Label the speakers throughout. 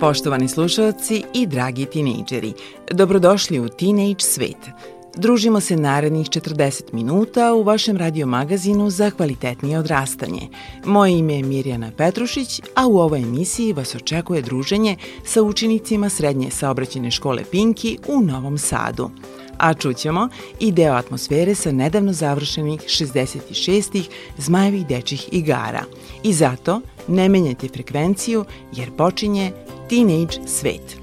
Speaker 1: Poštovani slušalci i dragi tinejdžeri, dobrodošli u Teenage svet. Družimo se narednih 40 minuta u vašem radio magazinu za kvalitetnije odrastanje. Moje ime je Mirjana Petrušić, a u ovoj emisiji vas očekuje druženje sa učenicima Srednje saobraćene škole Pinki u Novom Sadu a čućemo i deo atmosfere sa nedavno završenih 66. Zmajevih dečih igara. I zato ne menjajte frekvenciju jer počinje Teenage svet.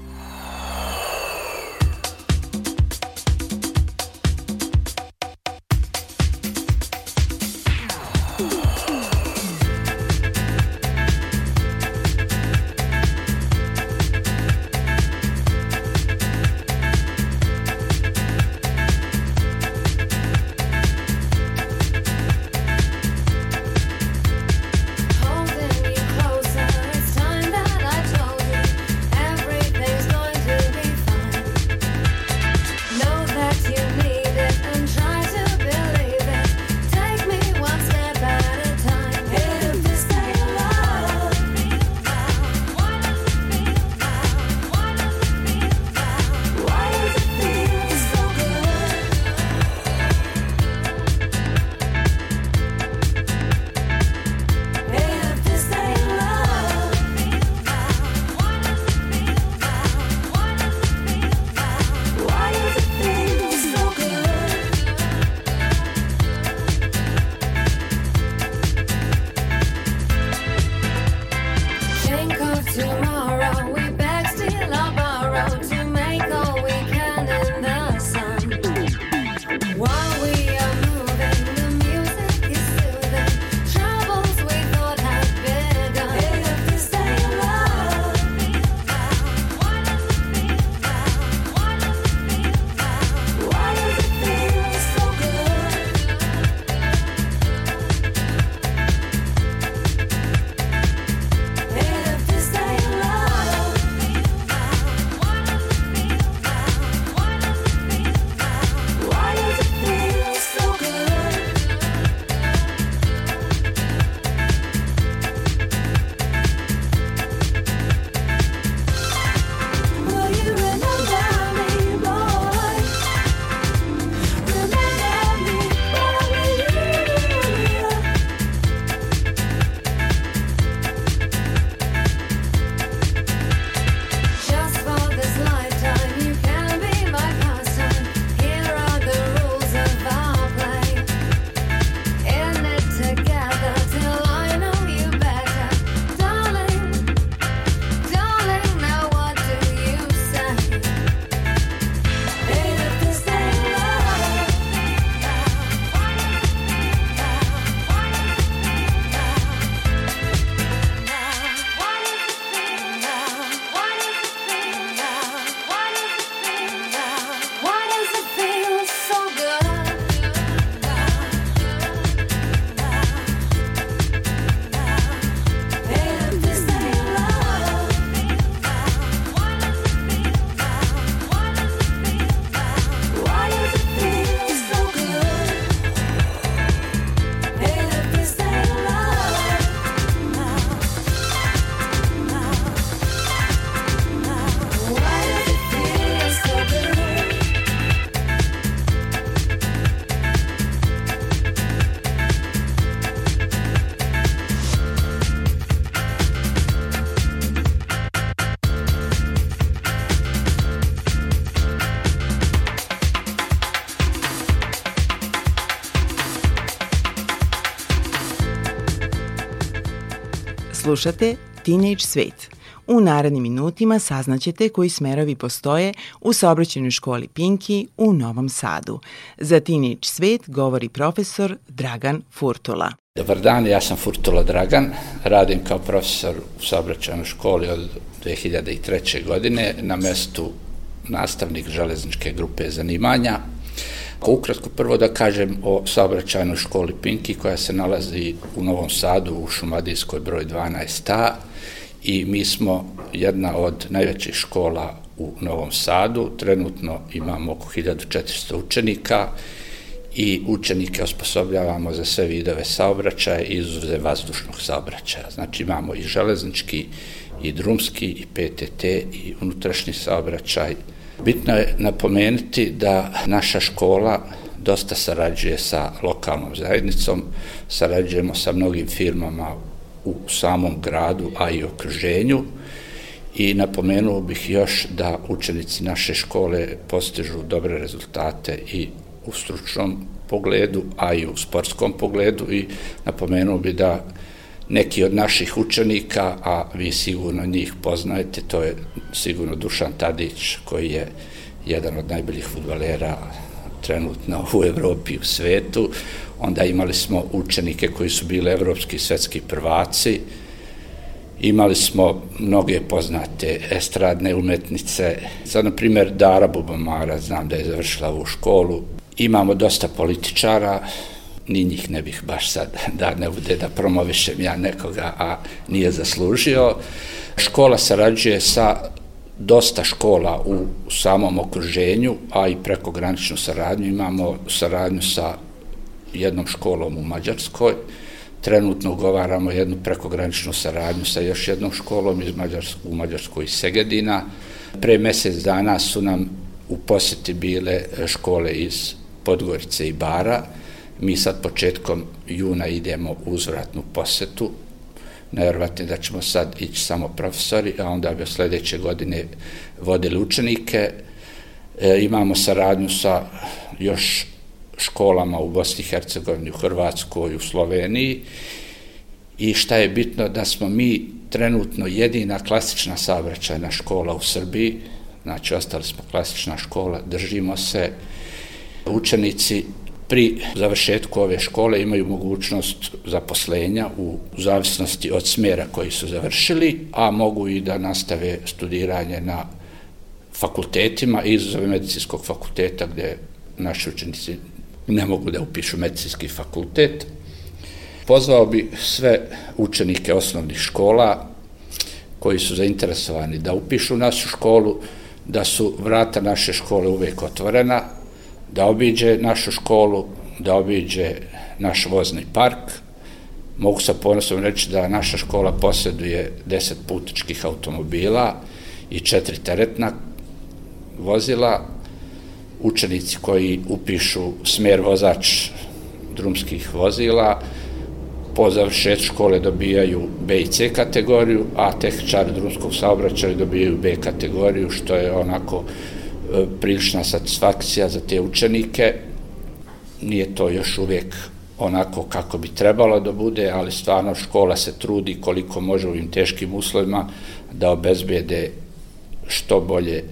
Speaker 1: Slušate Teenage Svet. U narednim minutima saznaćete koji smerovi postoje u saobraćenoj školi Pinki u Novom Sadu. Za Teenage svet govori profesor Dragan Furtula.
Speaker 2: Dobar dan, ja sam Furtula Dragan, radim kao profesor u saobraćajnoj školi od 2003. godine na mestu nastavnik železničke grupe zanimanja. Ukratko prvo da kažem o saobraćajnoj školi Pinki koja se nalazi u Novom Sadu u Šumadijskoj broj 12a i mi smo jedna od najvećih škola u Novom Sadu. Trenutno imamo oko 1400 učenika i učenike osposobljavamo za sve vidove saobraćaja i izuze vazdušnog saobraćaja. Znači imamo i železnički, i drumski, i PTT, i unutrašnji saobraćaj. Bitno je napomenuti da naša škola dosta sarađuje sa lokalnom zajednicom, sarađujemo sa mnogim firmama u samom gradu, a i okruženju. I napomenuo bih još da učenici naše škole postižu dobre rezultate i u stručnom pogledu, a i u sportskom pogledu i napomenuo bi da neki od naših učenika, a vi sigurno njih poznajete, to je sigurno Dušan Tadić, koji je jedan od najboljih futbalera trenutno u Evropi i u svetu. Onda imali smo učenike koji su bili evropski i svetski prvaci. Imali smo mnoge poznate estradne umetnice. Sad, na primjer, Dara Bubamara, znam da je završila u školu, Imamo dosta političara, ni njih ne bih baš sad, da ne bude da promovišem ja nekoga, a nije zaslužio. Škola sarađuje sa dosta škola u samom okruženju, a i prekograničnu saradnju. Imamo saradnju sa jednom školom u Mađarskoj, trenutno ugovaramo jednu prekograničnu saradnju sa još jednom školom iz Mađarsk, u Mađarskoj iz Segedina. Pre mesec dana su nam u posjeti bile škole iz Podgorice i Bara. Mi sad početkom juna idemo u uzvratnu posetu. Najvjerovatno da ćemo sad ići samo profesori, a onda bi sledeće godine vodili učenike. E, imamo saradnju sa još školama u Bosni i Hercegovini, u Hrvatskoj, u Sloveniji. I šta je bitno da smo mi trenutno jedina klasična saobraćajna škola u Srbiji, znači ostali smo klasična škola, držimo se Učenici pri završetku ove škole imaju mogućnost zaposlenja u zavisnosti od smjera koji su završili, a mogu i da nastave studiranje na fakultetima, izuzove medicinskog fakulteta gde naši učenici ne mogu da upišu medicinski fakultet. Pozvao bi sve učenike osnovnih škola koji su zainteresovani da upišu našu školu, da su vrata naše škole uvek otvorena, da obiđe našu školu, da obiđe naš vozni park. Mogu sa ponosom reći da naša škola posjeduje 10 putičkih automobila i četiri teretna vozila. Učenici koji upišu smer vozač drumskih vozila, po završetu škole dobijaju B i C kategoriju, a tehničari drumskog saobraćaja dobijaju B kategoriju, što je onako prilična satisfakcija za te učenike. Nije to još uvijek onako kako bi trebalo da bude, ali stvarno škola se trudi koliko može u ovim teškim uslovima da obezbede što bolje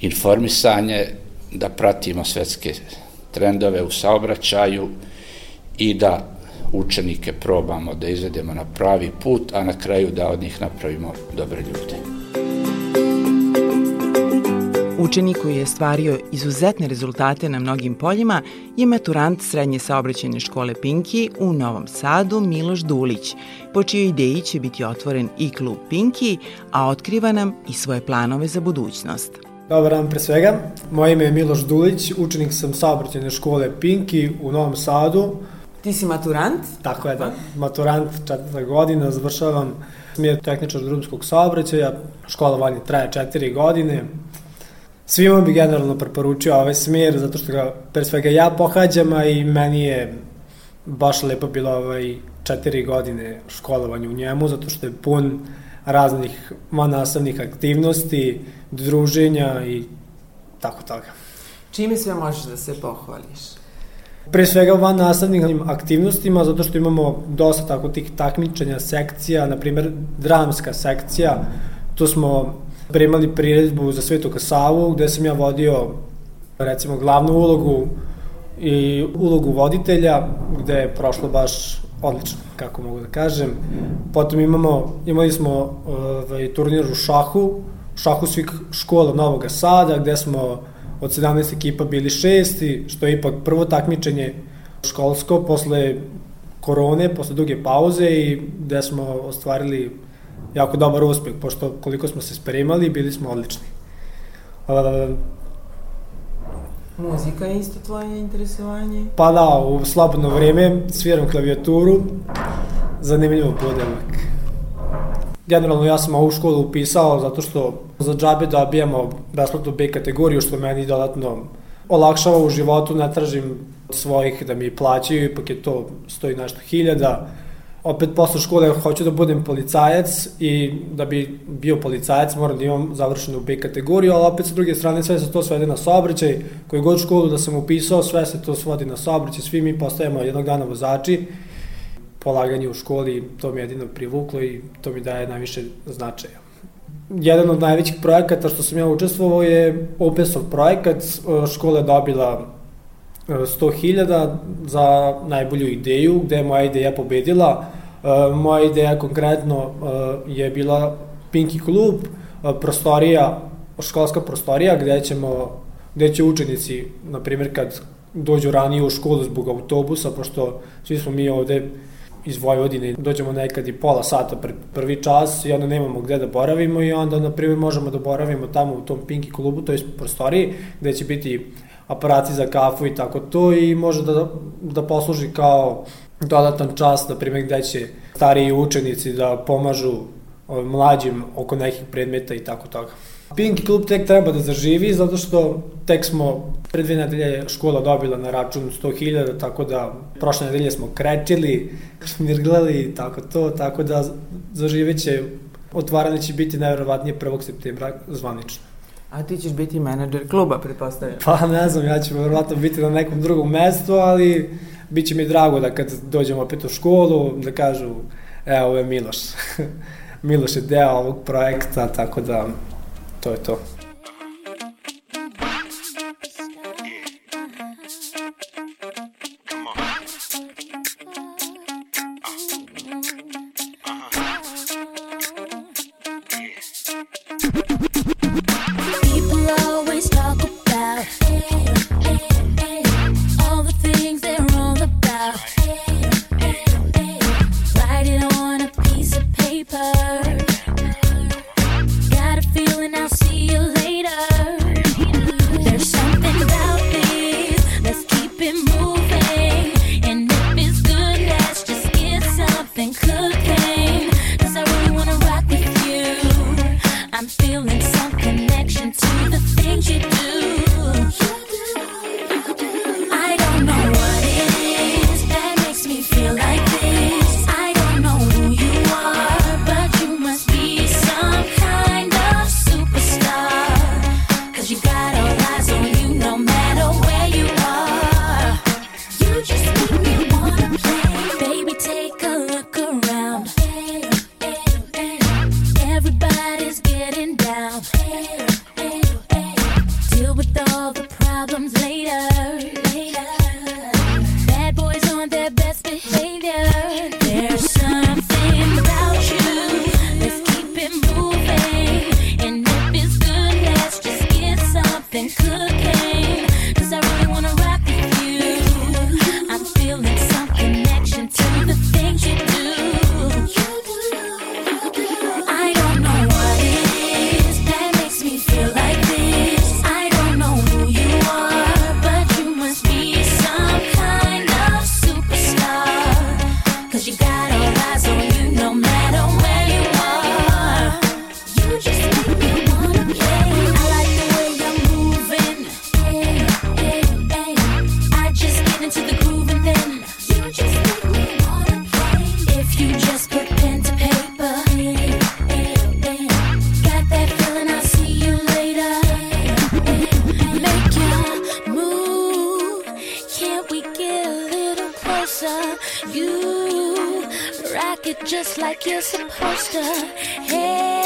Speaker 2: informisanje, da pratimo svetske trendove u saobraćaju i da učenike probamo da izvedemo na pravi put, a na kraju da od njih napravimo dobre ljude.
Speaker 1: Učenik koji je stvario izuzetne rezultate na mnogim poljima je maturant Srednje saobraćajne škole Pinki u Novom Sadu Miloš Dulić, po čijoj ideji će biti otvoren i klub Pinki, a otkriva nam i svoje planove za budućnost.
Speaker 3: Dobar dan pre svega, moje ime je Miloš Dulić, učenik sam saobraćajne škole Pinki u Novom Sadu.
Speaker 1: Ti si maturant?
Speaker 3: Tako je, da. Maturant četvrta godina, završavam smjer tehničar drumskog saobraćaja, škola vanje traje četiri godine, svima bi generalno preporučio ovaj smjer, zato što ga pre svega ja pohađam, a i meni je baš lepo bilo ovaj četiri godine školovanja u njemu, zato što je pun raznih nastavnih aktivnosti, druženja i tako toga.
Speaker 1: Čime sve možeš da se pohvališ?
Speaker 3: Pre svega van nastavnim aktivnostima, zato što imamo dosta tako tih takmičenja, sekcija, na primjer dramska sekcija, Tu smo primali priredbu za Svetu Kasavu, gde sam ja vodio recimo glavnu ulogu i ulogu voditelja, gde je prošlo baš odlično, kako mogu da kažem. Potom imamo, imali smo ovaj, turnir u šahu, šahu svih škola Novog Sada, gde smo od 17 ekipa bili šesti, što je ipak prvo takmičenje školsko posle korone, posle duge pauze i gde smo ostvarili jako dobar uspeh, pošto koliko smo se spremali, bili smo odlični. Uh,
Speaker 1: Muzika je isto tvoje interesovanje?
Speaker 3: Pa da, u slobodno vreme sviram klavijaturu, zanimljivo bude uvek. Generalno ja sam ovu školu upisao zato što za džabe dobijamo besplatnu B kategoriju što meni dodatno olakšava u životu, ne tražim svojih da mi plaćaju, ipak je to stoji nešto hiljada. Opet posle škole hoću da budem policajac i da bi bio policajac moram da imam završenu B kategoriju, ali opet sa druge strane sve se to svede na saobraćaj, koju god školu da sam upisao, sve se to svodi na saobraćaj, svi mi postajemo jednog dana vozači, polaganje u školi, to mi jedino privuklo i to mi daje najviše značaja. Jedan od najvećih projekata što sam ja učestvovao je OPES-ov projekat, škola je dobila 100.000 za najbolju ideju, gde je moja ideja pobedila. E, moja ideja konkretno e, je bila Pinky klub, e, prostorija, školska prostorija gde ćemo gde će učenici, na primjer, kad dođu ranije u školu zbog autobusa, pošto svi smo mi ovde iz Vojvodine, dođemo nekad i pola sata pred prvi čas i onda nemamo gde da boravimo i onda, na primjer, možemo da boravimo tamo u tom Pinky klubu, to je prostoriji, gde će biti aparati za kafu i tako to i može da, da posluži kao dodatan čas, na primjer, gde će stariji učenici da pomažu mlađim oko nekih predmeta i tako toga. Pinky klub tek treba da zaživi zato što tek smo pre dve nedelje škola dobila na račun 100.000, tako da prošle nedelje smo krečili, šmirglali i tako to, tako da zaživeće, otvaranje će biti najverovatnije 1. septembra zvanično.
Speaker 1: A ti ćeš biti menadžer kluba, pretpostavljam.
Speaker 3: Pa ne znam, ja ću verovatno biti na nekom drugom mestu, ali bit će mi drago da kad dođemo opet u školu, da kažu, evo, ovo je Miloš. Miloš je deo ovog projekta, tako da to je to.
Speaker 4: Just like you're supposed to. Hey,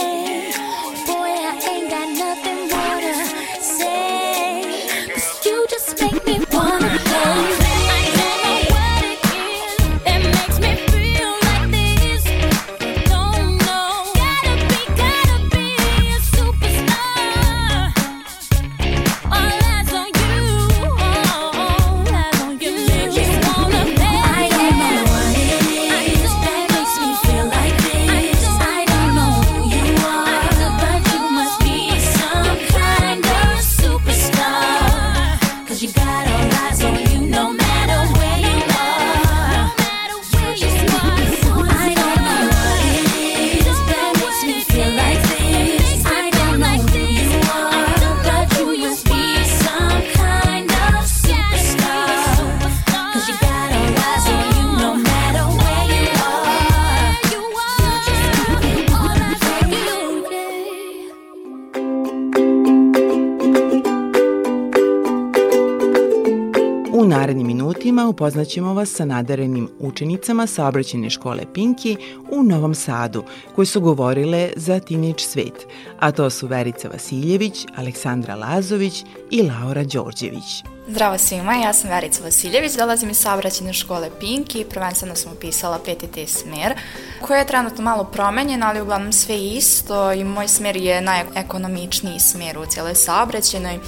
Speaker 1: sredstvima upoznaćemo vas sa nadarenim učenicama saobraćene škole Pinki u Novom Sadu, koje su govorile za Teenage svet, a to su Verica Vasiljević, Aleksandra Lazović i Laura Đorđević.
Speaker 4: Zdravo svima, ja sam Verica Vasiljević, dolazim iz saobraćene škole Pinki, prvenstveno sam upisala PTT smer, koji je trenutno malo promenjen, ali uglavnom sve isto i moj smer je najekonomičniji smer u cijeloj saobraćenoj.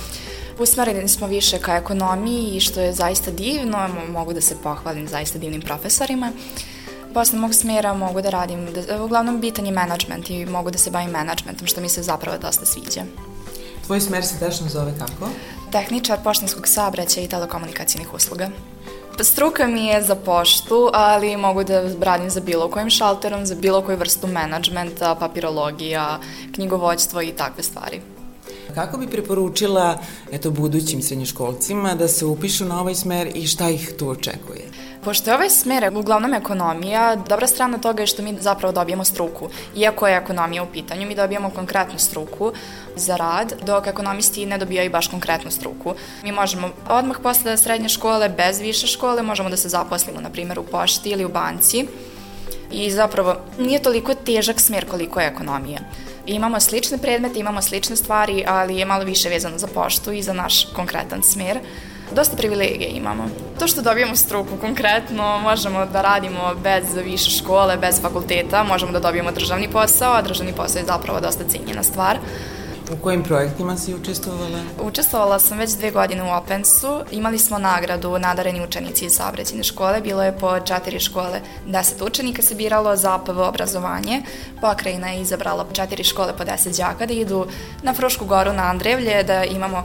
Speaker 4: Usmereni smo više ka ekonomiji, što je zaista divno, mogu da se pohvalim zaista divnim profesorima. Posle mog smjera mogu da radim, da, uglavnom bitan je management i mogu da se bavim managementom, što mi se zapravo dosta sviđa.
Speaker 1: Tvoj smer se tačno zove kako?
Speaker 4: Tehničar poštanskog saobraćaja i telekomunikacijnih usluga. Struka mi je za poštu, ali mogu da radim za bilo kojim šalterom, za bilo koju vrstu menadžmenta, papirologija, knjigovođstvo i takve stvari.
Speaker 1: Kako bi preporučila eto, budućim srednjoškolcima da se upišu na ovaj smer i šta ih tu očekuje?
Speaker 4: Pošto je ovaj smer uglavnom ekonomija, dobra strana toga je što mi zapravo dobijemo struku. Iako je ekonomija u pitanju, mi dobijamo konkretnu struku za rad, dok ekonomisti ne dobijaju baš konkretnu struku. Mi možemo odmah posle srednje škole, bez više škole, možemo da se zaposlimo, na primjer, u pošti ili u banci. I zapravo nije toliko težak smer koliko je ekonomija. Imamo slične predmete, imamo slične stvari, ali je malo više vezano za poštu i za naš konkretan smer. Dosta privilegije imamo. To što dobijemo struku konkretno, možemo da radimo bez više škole, bez fakulteta, možemo da dobijemo državni posao, a državni posao je zapravo dosta cijenjena stvar.
Speaker 1: U kojim projektima si učestvovala?
Speaker 4: Učestvovala sam već dve godine u Opensu. Imali smo nagradu nadareni učenici iz saobraćene škole. Bilo je po četiri škole, deset učenika se biralo za APV obrazovanje. Pokrajina je izabrala četiri škole po deset đaka da idu na Frušku goru na Andrevlje, da imamo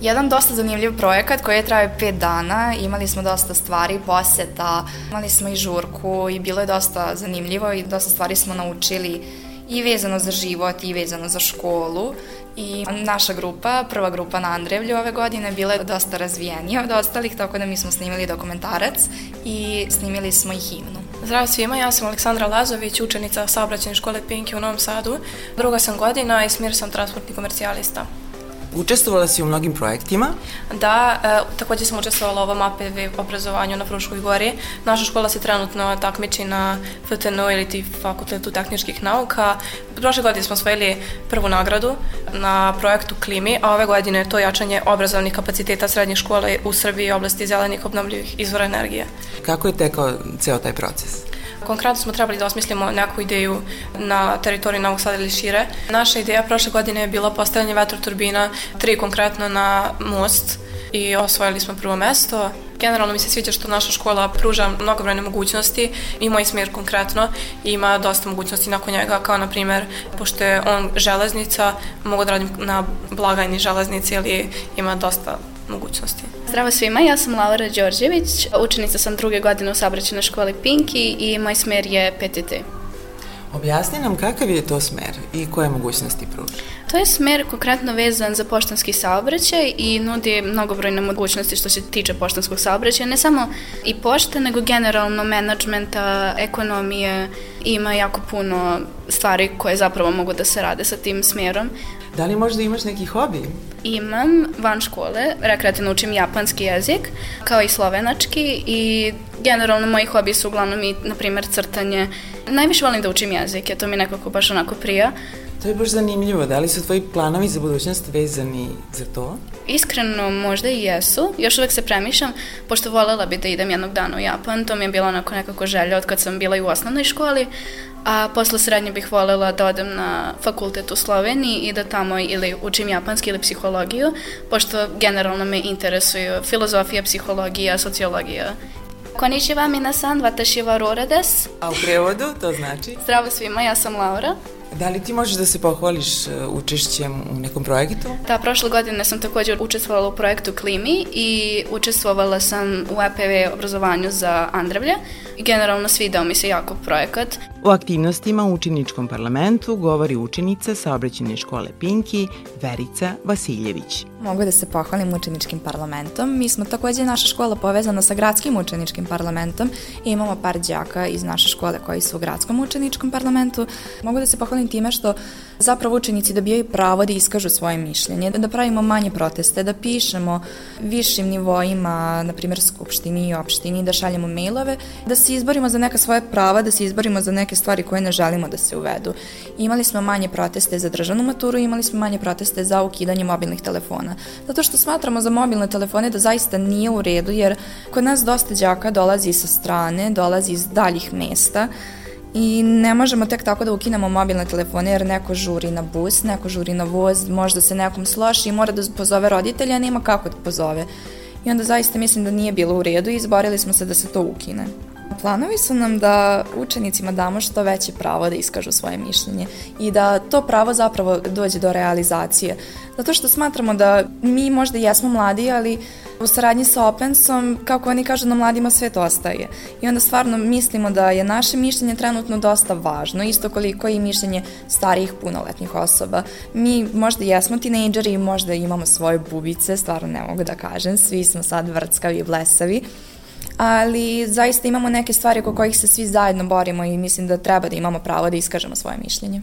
Speaker 4: Jedan dosta zanimljiv projekat koji je trajao pet dana, imali smo dosta stvari, poseta, imali smo i žurku i bilo je dosta zanimljivo i dosta stvari smo naučili i vezano za život i vezano za školu i naša grupa, prva grupa na Andrevlju ove godine bila je dosta razvijenija od ostalih, tako da mi smo snimili dokumentarac i snimili smo i himnu.
Speaker 5: Zdravo svima, ja sam Aleksandra Lazović, učenica saobraćene škole Pinki u Novom Sadu. Druga sam godina i smir sam transportni komercijalista.
Speaker 1: Učestvovala si u mnogim projektima?
Speaker 5: Da, e, takođe sam učestvovala u ovom APV obrazovanju na Fruškoj gori. Naša škola se trenutno takmiči na FTNU ili ti Fakultetu tehničkih nauka. Prošle godine smo osvojili prvu nagradu na projektu Klimi, a ove godine je to jačanje obrazovnih kapaciteta srednjih škola u Srbiji u oblasti zelenih obnovljivih izvora energije.
Speaker 1: Kako je tekao ceo taj proces?
Speaker 5: Konkretno smo trebali da osmislimo neku ideju na teritoriji Novog Sada ili šire. Naša ideja prošle godine je bila postavljanje vetroturbina, tri konkretno na most i osvojili smo prvo mesto. Generalno mi se sviđa što naša škola pruža mnogobrojne mogućnosti i moj smjer konkretno ima dosta mogućnosti nakon njega, kao na primer, pošto je on železnica, mogu da radim na blagajni železnici ili ima dosta mogućnosti.
Speaker 6: Zdravo svima, ja sam Laura Đorđević, učenica sam druge godine u saobraćenoj školi Pinki i moj smer je PTT.
Speaker 1: Objasni nam kakav je to smer i koje mogućnosti pruža?
Speaker 6: To je smer konkretno vezan za poštanski saobraćaj i nudi mnogobrojne mogućnosti što se tiče poštanskog saobraćaja, ne samo i pošte, nego generalno menadžmenta, ekonomije, ima jako puno stvari koje zapravo mogu da se rade sa tim smerom.
Speaker 1: Da li možda imaš neki hobi?
Speaker 6: Imam van škole, rekreativno učim japanski jezik, kao i slovenački i generalno moji hobi su uglavnom i, na primjer, crtanje. Najviše volim da učim jezike, to mi nekako baš onako prija.
Speaker 1: To je baš zanimljivo. Da li su tvoji planovi za budućnost vezani za to?
Speaker 6: Iskreno, možda i jesu. Još uvek se premišljam, pošto volela bi da idem jednog dana u Japan. To mi je bila onako nekako želja od kad sam bila i u osnovnoj školi. A posle srednje bih volela da odem na fakultet u Sloveniji i da tamo ili učim japanski ili psihologiju, pošto generalno me interesuju filozofija, psihologija, sociologija Konnichiwa minasan, watashi wa Rora des.
Speaker 1: A u prevodu to znači?
Speaker 6: Zdravo svima, ja sam Laura.
Speaker 1: Da li ti možeš da se pohvališ e, učešćem u nekom projektu?
Speaker 6: Da, prošle godine sam takođe učestvovala u projektu Klimi i učestvovala sam u EPV obrazovanju za Andrevlje i generalno svidao mi se jako projekat.
Speaker 1: U aktivnostima u učeničkom parlamentu govori učenica saobraćene škole Pinki Verica Vasiljević.
Speaker 4: Mogu da se pohvalim učeničkim parlamentom. Mi smo takođe naša škola povezana sa gradskim učeničkim parlamentom i imamo par đaka iz naše škole koji su u gradskom učeničkom parlamentu. Mogu da se pohvalim time što zapravo učenici dobijaju pravo da iskažu svoje mišljenje, da pravimo manje proteste, da pišemo višim nivoima, na primjer skupštini i opštini, da šaljemo mailove, da se izborimo za neka svoje prava, da se izborimo za neke stvari koje ne želimo da se uvedu. Imali smo manje proteste za državnu maturu, imali smo manje proteste za ukidanje mobilnih telefona. Zato što smatramo za mobilne telefone da zaista nije u redu, jer kod nas dosta đaka dolazi sa strane, dolazi iz daljih mesta, I ne možemo tek tako da ukinemo mobilne telefone jer neko žuri na bus, neko žuri na voz, možda se nekom sloši i mora da pozove roditelja, a nema kako da pozove. I onda zaista mislim da nije bilo u redu i izborili smo se da se to ukine. Planovi su nam da učenicima damo što veće pravo da iskažu svoje mišljenje i da to pravo zapravo dođe do realizacije. Zato što smatramo da mi možda jesmo mladi, ali u saradnji sa Opensom, kako oni kažu, na mladima svet ostaje. I onda stvarno mislimo da je naše mišljenje trenutno dosta važno, isto koliko i mišljenje starijih punoletnih osoba. Mi možda jesmo tinejdžeri, možda imamo svoje bubice, stvarno ne mogu da kažem, svi smo sad vrckavi i blesavi, ali zaista imamo neke stvari oko kojih se svi zajedno borimo i mislim da treba da imamo pravo da iskažemo svoje mišljenje.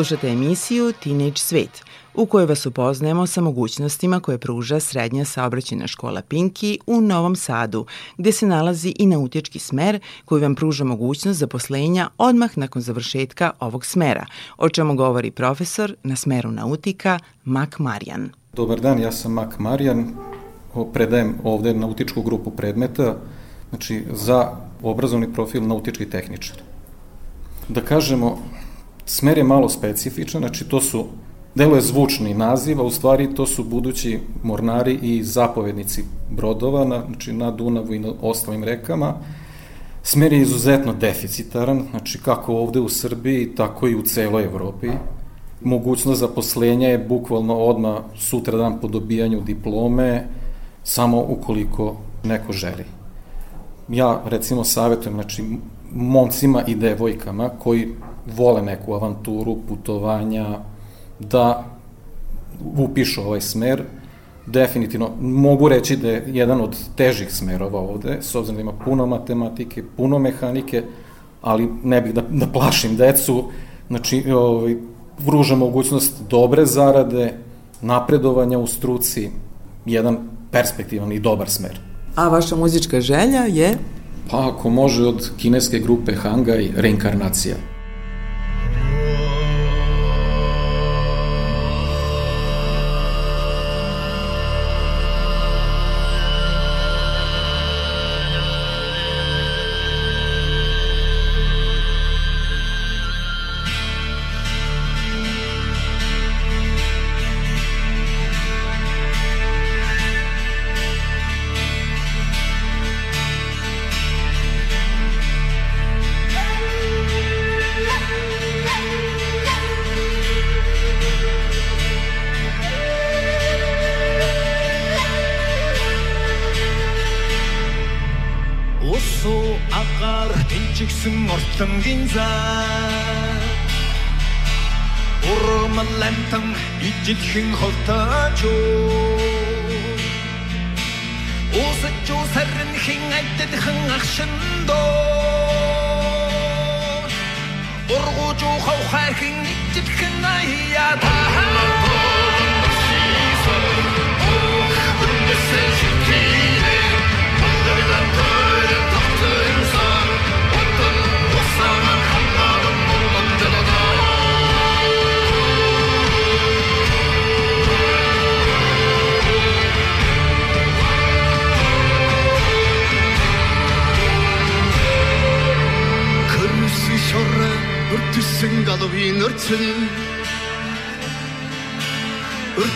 Speaker 1: Slušate emisiju Teenage Svet, u kojoj vas upoznajemo sa mogućnostima koje pruža srednja saobraćena škola Pinki u Novom Sadu, gde se nalazi i nautički smer koji vam pruža mogućnost zaposlenja odmah nakon završetka ovog smera, o čemu govori profesor na smeru nautika Mak Marijan.
Speaker 7: Dobar dan, ja sam Mak Marijan, predajem ovde nautičku grupu predmeta, znači za obrazovni profil nautički tehničar. Da kažemo, Smer je malo specifičan, znači to su, delo je zvučni naziv, a u stvari to su budući mornari i zapovednici brodova, na, znači na Dunavu i na ostalim rekama. Smer je izuzetno deficitaran, znači kako ovde u Srbiji, tako i u celoj Evropi. Mogućnost zaposlenja je bukvalno odma sutra dan po dobijanju diplome, samo ukoliko neko želi. Ja recimo savjetujem znači, momcima i devojkama koji vole neku avanturu, putovanja, da upišu ovaj smer, definitivno mogu reći da je jedan od težih smerova ovde, s obzirom da ima puno matematike, puno mehanike, ali ne bih da, da plašim decu, znači ovaj, vruža mogućnost dobre zarade, napredovanja u struci, jedan perspektivan i dobar smer.
Speaker 1: A vaša muzička želja je?
Speaker 7: Pa ako može od kineske grupe Hangaj, reinkarnacija.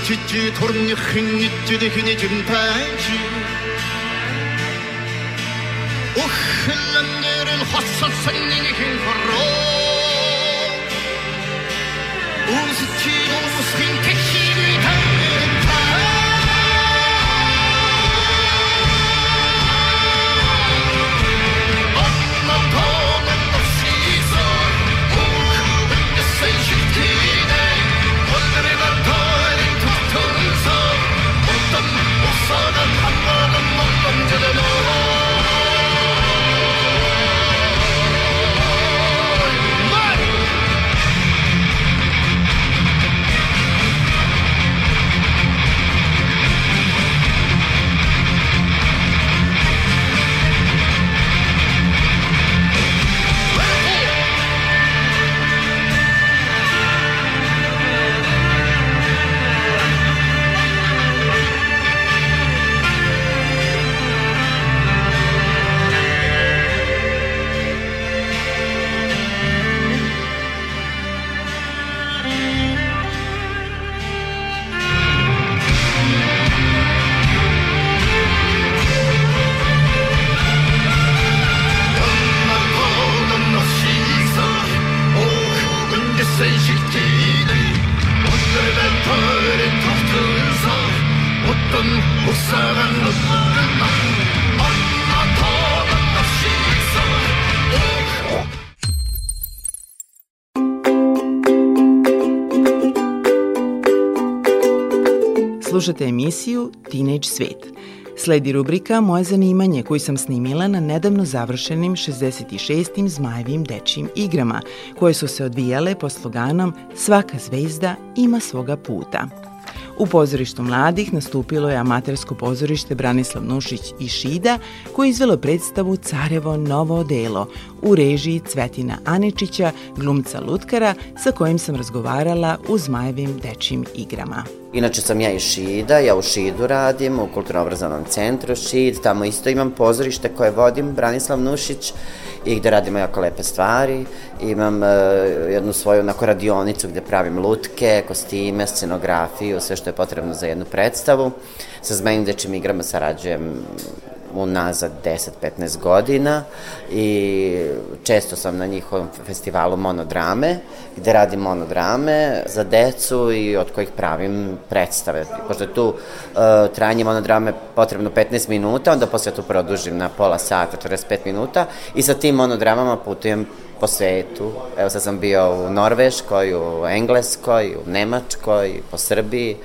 Speaker 8: чичи турны хин ичди хин жим танчи Охлэмнэрэн хоссолсон нэгэн хороо Үсчи үсхин кэх
Speaker 1: Slušate emisiju Teenage Svet. Sledi rubrika Moje zanimanje koju sam snimila na nedavno završenim 66. Zmajevim dečijim igrama, koje su se odvijale po sloganom Svaka zvezda ima svoga puta. U pozorištu mladih nastupilo je amatersko pozorište Branislav Nušić i Šida koje izvelo predstavu Carevo novo odelo u režiji Cvetina Aničića, glumca Lutkara sa kojim sam razgovarala u Zmajevim dečijim igrama.
Speaker 9: Inače sam ja iz Šida, ja u Šidu radim, u kulturno-obrazovnom centru Šid, tamo isto imam pozorište koje vodim, Branislav Nušić, i gde radimo jako lepe stvari. Imam uh, jednu svoju onako radionicu gde pravim lutke, kostime, scenografiju, sve što je potrebno za jednu predstavu. Sa Zmejnim dečim igrama sarađujem unazad 10-15 godina i često sam na njihovom festivalu monodrame, gde radim monodrame za decu i od kojih pravim predstave. Pošto je tu uh, trajanje monodrame potrebno 15 minuta, onda posle tu produžim na pola sata, 45 minuta i sa tim monodramama putujem po svetu. Evo sad sam bio u Norveškoj, u Engleskoj, u Nemačkoj, po Srbiji.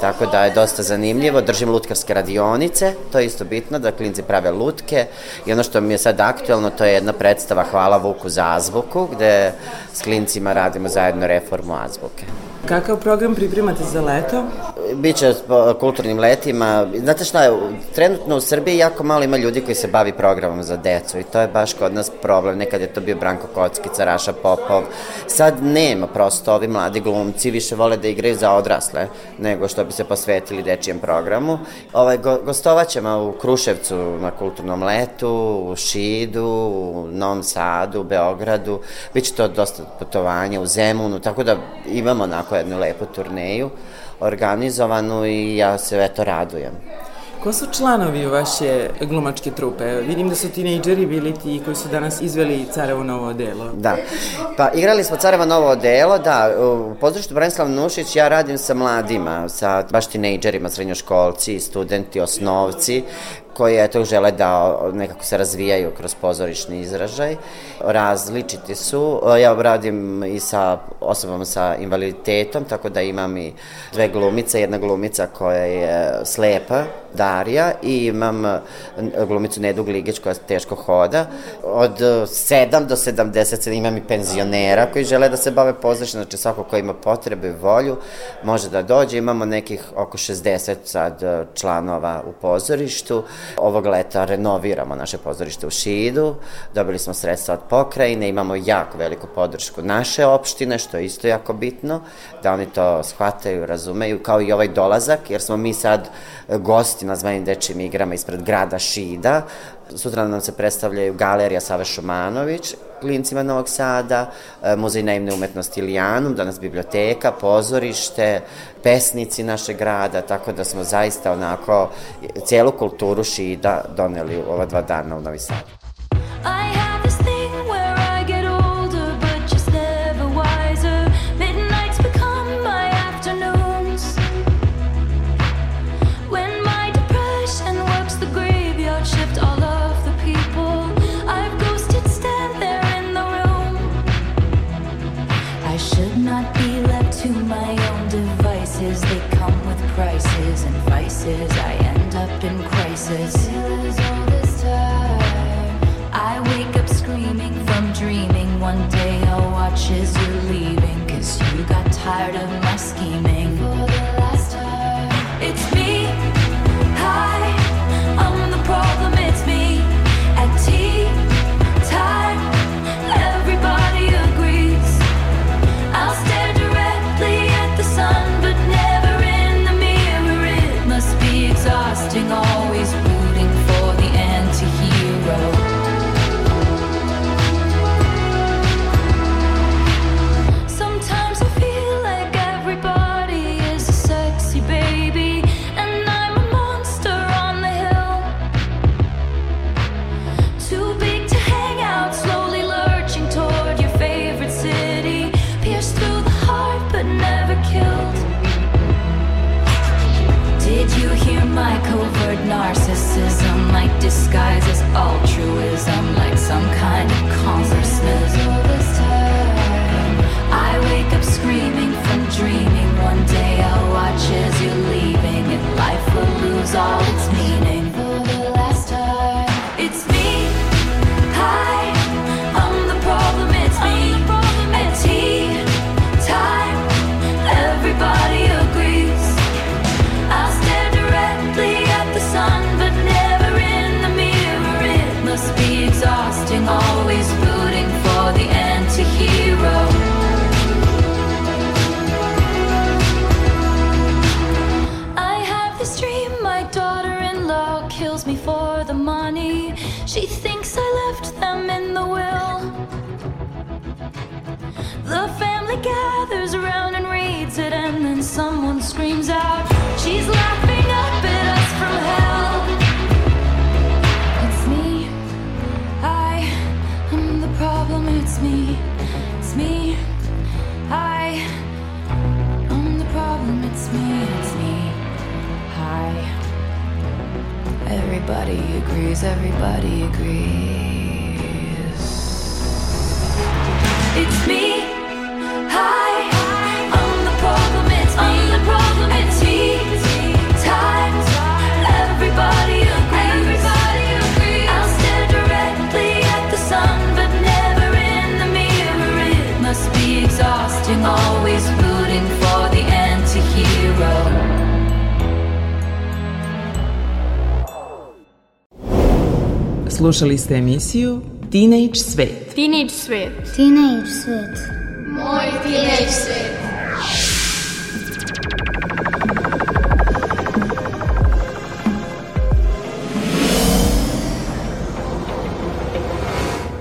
Speaker 9: Tako da je dosta zanimljivo. Držim lutkarske radionice, to je isto bitno, da klinci prave lutke. I ono što mi je sad aktuelno, to je jedna predstava Hvala Vuku za azbuku, gde s klincima radimo zajedno reformu azbuke.
Speaker 1: Kakav program pripremate za leto?
Speaker 9: Biće po kulturnim letima. Znate šta je, trenutno u Srbiji jako malo ima ljudi koji se bavi programom za decu i to je baš kod nas problem. Nekad je to bio Branko Kockica, Raša Popov. Sad nema prosto, ovi mladi glumci više vole da igraju za odrasle nego što bi se posvetili dečijem programu. Ovaj, go, gostovaćemo u Kruševcu na kulturnom letu, u Šidu, u Novom Sadu, u Beogradu. Biće to dosta putovanja u Zemunu, tako da imamo onako jednu lepu turneju organizovanu i ja se eto radujem.
Speaker 1: Ko su članovi vaše glumačke trupe? Vidim da su tinejdžeri bili ti koji su danas izveli Carevo novo delo.
Speaker 9: Da. Pa igrali smo Carevo novo delo, da, u pozorištu Branislav Nušić ja radim sa mladima, sa baš tinejdžerima, srednjoškolci, studenti, osnovci, koji eto žele da nekako se razvijaju kroz pozorišni izražaj. Različiti su. Ja radim i sa osobama sa invaliditetom, tako da imam i dve glumice, jedna glumica koja je slepa, Darija, i imam glumicu Nedu Gligić koja teško hoda. Od 7 do 70 imam i penzionera koji žele da se bave pozorišnom, znači svako ko ima potrebe i volju može da dođe. Imamo nekih oko 60 sad članova u pozorištu. Ovog leta renoviramo naše pozorište u Šidu, dobili smo sredstva od pokrajine, imamo jako veliku podršku naše opštine, što je isto jako bitno, da oni to shvataju, razumeju, kao i ovaj dolazak, jer smo mi sad gosti na zvanim dečim igrama ispred grada Šida, Sutra nam se predstavljaju Galerija Save Šumanović, klincima Novog Sada, Muzej naivne umetnosti Ilijanum, danas biblioteka, pozorište, pesnici našeg grada, tako da smo zaista onako cijelu kulturu Šida doneli u ova dva dana u Novi Sad. I have agrees. Everybody agrees. It's me.
Speaker 1: Slušali ste emisiju Teenage Svet.
Speaker 10: Teenage svet.
Speaker 11: Teenage svet. Moj teenage svet.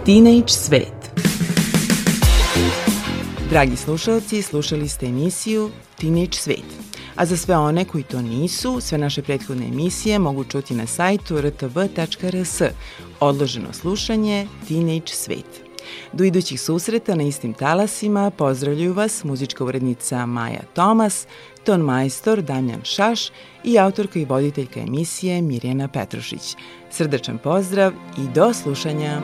Speaker 1: Teenage Svet. Dragi slušalci, slušali ste emisiju Teenage Svet. A za sve one koji to nisu, sve naše prethodne emisije mogu čuti na sajtu rtv.rs. Odloženo slušanje Teenage Svet. Do idućih susreta na istim talasima pozdravljuju vas muzička urednica Maja Tomas, ton majstor Damjan Šaš i autorka i voditeljka emisije Mirjana Petrušić. Srdačan pozdrav i do slušanja!